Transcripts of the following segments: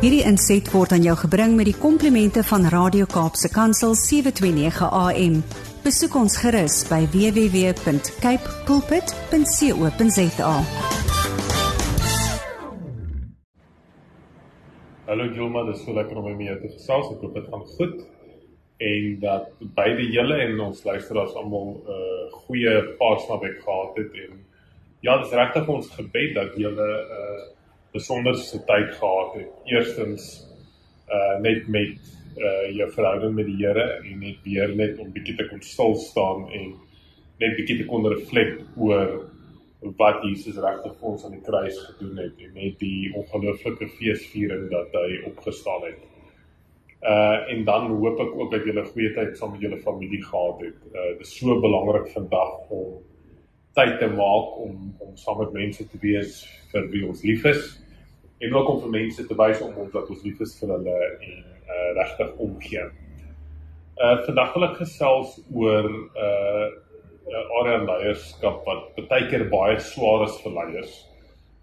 Hierdie inset word aan jou gebring met die komplimente van Radio Kaapse Kansel 729 AM. Besoek ons gerus by www.cape pulpit.co.za. Hallo Joma, dis so lekker om met jou te gesels. Ek hoop dit gaan goed en dat beide julle en ons luisteraars almal 'n uh, goeie Paasnaweek gehad het en ja, dis regtig ons gebed dat julle 'n uh, besonderse tyd gehad het. Eerstens uh net met uh jou verhouding met die Here en net weer net om bietjie te kon stil staan en net bietjie te kon reflekteer oor wat Jesus regtig vir ons aan die kruis gedoen het en net die ongelooflike feesviering dat hy opgestaan het. Uh en dan hoop ek ook dat julle goeie tyd saam met julle familie gehad het. Uh dit is so belangrik vandag om tyd te maak om om saam met mense te wees vir wie ons lief is en ook om vir mense te wys om ons dat ons lief is vir hulle en uh regtig omgee. Uh vandag wil ek gesels oor uh area leierskap wat baie keer baie swaar is vir leiers.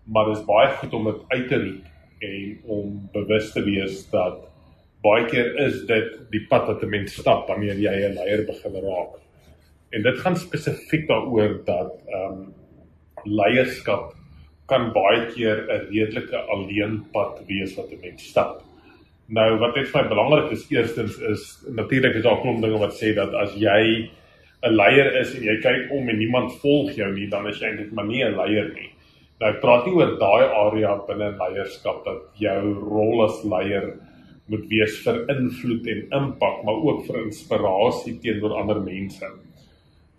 Maar dit is baie goed om dit uit te roep en om bewus te wees dat baie keer is dit die pad wat 'n mens stap wanneer jy 'n leier begin raak. En dit gaan spesifiek daaroor dat ehm um, leierskap kan baie keer 'n redelike alleen pad wees wat 'n mens stap. Nou wat net vir my belangrik is eerstens is natuurlik is daar 'n klomp dinge wat sê dat as jy 'n leier is en jy kyk om en niemand volg jou nie, dan is jy eintlik maar nie 'n leier nie. Nou ek praat nie oor daai area binne leierskap dat jou rol as leier moet wees vir invloed en impak, maar ook vir inspirasie teenoor ander mense.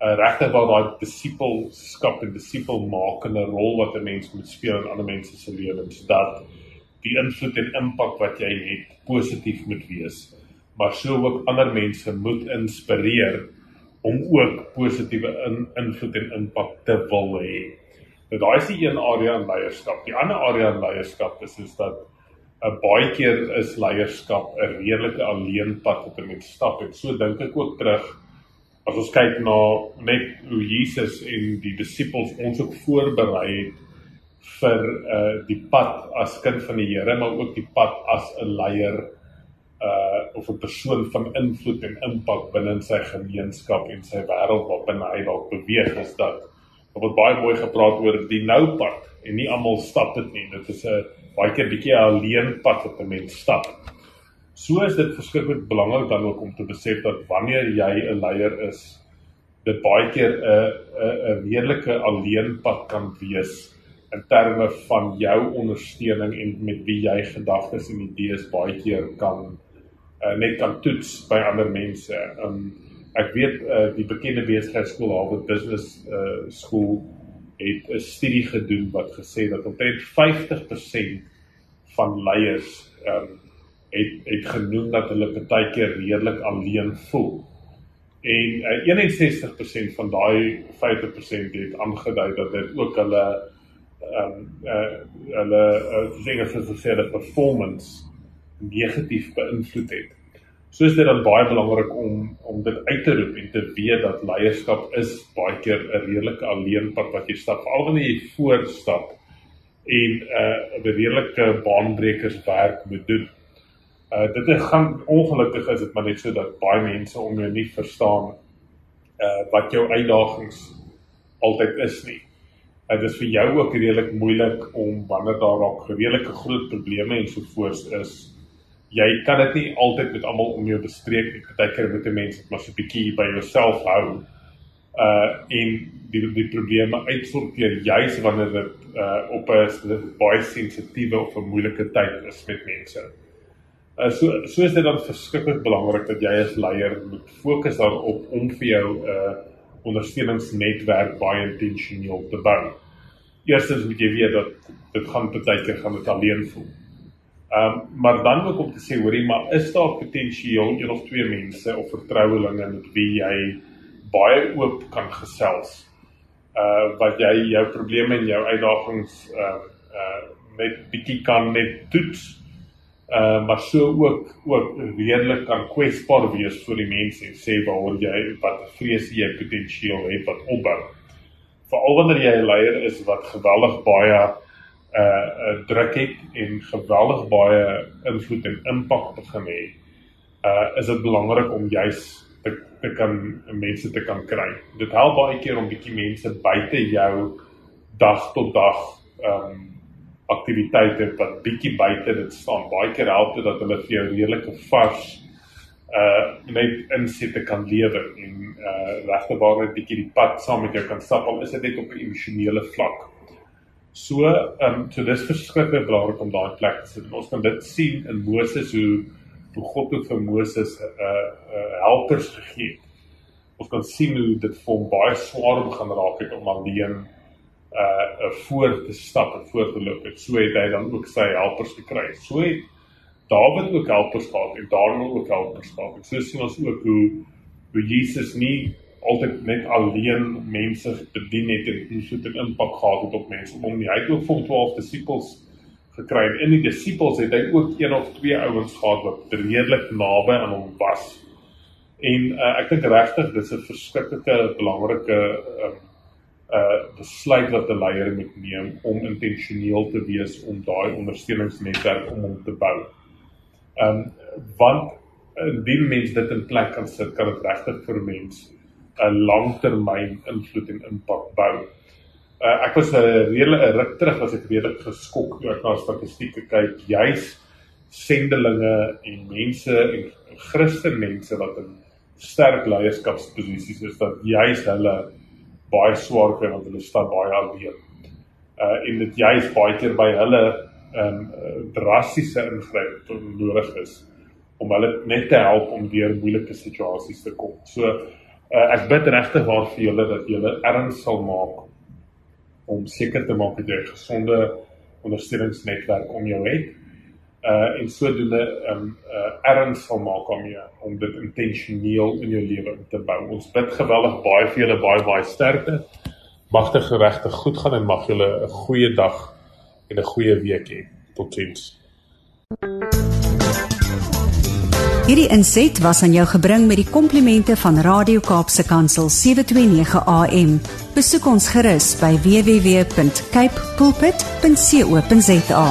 Uh, Regtig waar daai disipelskap en disipelmakende rol wat 'n mens moet speel in ander mense se lewens, dat die invloed en impak wat jy het positief moet wees, maar sou ook ander mense moet inspireer om ook positiewe in, invloed en impak te wil hê. Nou daai is die een area in leierskap. Die ander area in leierskap is is dat 'n baie keer is leierskap 'n redelike alleen pad wat 'n mens stap en so dink ek ook terug as ons kyk na net hoe Jesus en die disippels ons ook voorberei het vir uh die pad as kind van die Here maar ook die pad as 'n leier uh of 'n persoon van invloed en impak binne in sy gemeenskap en sy wêreld waarbinne hy dalk beweeg is dat Daar word baie mooi gepraat oor die nou pad en nie almal stap dit nie. Dit is 'n baie keer bietjie 'n alleen pad wat 'n mens stap. So is dit verskriklik belangrik dan ook om te besef dat wanneer jy 'n leier is, dit baie keer 'n 'n 'n redelike alleen pad kan wees in terme van jou ondersteuning en met wie jy gedagtes en idees baie keer kan uh, net kan toets by ander mense. Um ek weet uh, die bekende besigheidskool Harvard Business uh, School het 'n studie gedoen wat gesê dat omtrent 50% van leiers um, het het genoem dat hulle baie keer redelik alleen voel. En uh, 61% van daai 50% het aangedui dat dit ook hulle ehm um, uh, hulle uh, dinge soos gesê dat performance negatief beïnvloed het. So is dit dan baie belangrik om om dit uit te roep en te weet dat leierskap is baie keer 'n redelike alleen pad wat jy stap, veral wanneer jy voorstap en 'n uh, 'n redelike baanbrekers werk moet doen. Uh dit is gaan ongelukkig is dit maar net so dat baie mense om jou nie verstaan uh wat jou uitdagings altyd is nie. Dit is vir jou ook redelik moeilik om wanneer daar dalk redelike groot probleme en so voort is jy kan dit nie altyd met almal om jou bespreek nie. Partykeer moet 'n mens dit maar so 'n bietjie by jouself hou. Uh en die die probleme uitsorteer juis wanneer dit uh op 'n baie sensitiewe of 'n moeilike tyd is met mense. Uh so so is dit dan verskriklik belangrik dat jy as leier moet fokus daarop om vir jou 'n uh, ondersteuningsnetwerk baie intentioneel te bou. Eerstens moet jy weet dat dit gaan partykeer gaan dit alleen voel. Ehm um, maar dan ook om te sê hoorie maar is daar potensieel een of twee mense of vertrouelinge met wie jy baie oop kan gesels. Uh wat jy jou probleme en jou uitdagings uh uh net bietjie kan net toets. Uh maar so ook ook redelik kan kwesbaar wees vir die mense en sê waaroor jy wat vrees jy potensieel het wat opbou. Veral wanneer jy 'n leier is wat geweldig baie uh, uh druk het en geweldig baie invloed en impak begin hê, uh is dit belangrik om juis te te kan mense te kan kry. Dit help baie keer om bietjie mense buite jou dag tot dag um aktiwiteite wat bietjie buite dit staan. Baie keer help dit dat hulle vir jou redelike vars uh net insette kan lewer en uh regte waar net bietjie die pad saam met jou kan stap al is dit net op 'n emosionele vlak. So ehm um, so dis verskriklik belangrik om daai plek te sit. Ons kan dit sien in Moses hoe hoe God het vir Moses uh uh helpers gegee. Ons kan sien hoe dit vir hom baie swaar begin raak het om alleen uh voor te stap en voor te loop. So het hy dan ook sy helpers gekry. So het Dawid ook helpers gehad en Daniel ook helpers gehad. En so sien ons ook hoe hoe Jesus nie altyd net alleen mense bedien het en hoe so 'n impak gehad het op mense om nie. Hy het ook vir 12 disippels gekry en in die disippels het hy ook een of twee ouens gehad wat redelik naby aan hom was. En uh, ek dink regtig dis 'n verskriklike belangrike um, uh besluit wat 'n leier moet neem om intentioneel te wees om daai ondersteuningsnetwerk om hom te bou. Um, want indien mens dit in plek kan sit, kan dit regtig vir mens 'n langtermyn invloed en impak bou. Uh, ek was 'n redelike ruk terug as ek redelik geskok toe ek na statistieke kyk, juis sendelinge en mense en Christen mense wat in sterk leierskapsposisies is dat juis hulle baie swaar kry want hulle staan baie alleen. Uh en dit juis baie keer by hulle ehm um, drastiese ingryping nodig is om hulle net te help om deur moeilike situasies te kom. So uh, ek bid regtig waar vir julle dat julle erns sal maak om seker te maak dat jy 'n gesonde ondersteuningsnetwerk om jou het. Uh en sodoende um, uh, erns sal maak om jy om dit intentioneel in jou lewe te bou. Ons bid geweldig baie vir julle baie baie sterkte. Mag dit geregtig goed gaan en mag julle 'n goeie dag en 'n goeie week hê. Totsiens. Hierdie inset was aan jou gebring met die komplimente van Radio Kaapse Kansel 729 AM. Besoek ons gerus by www.cape pulpit.co.za.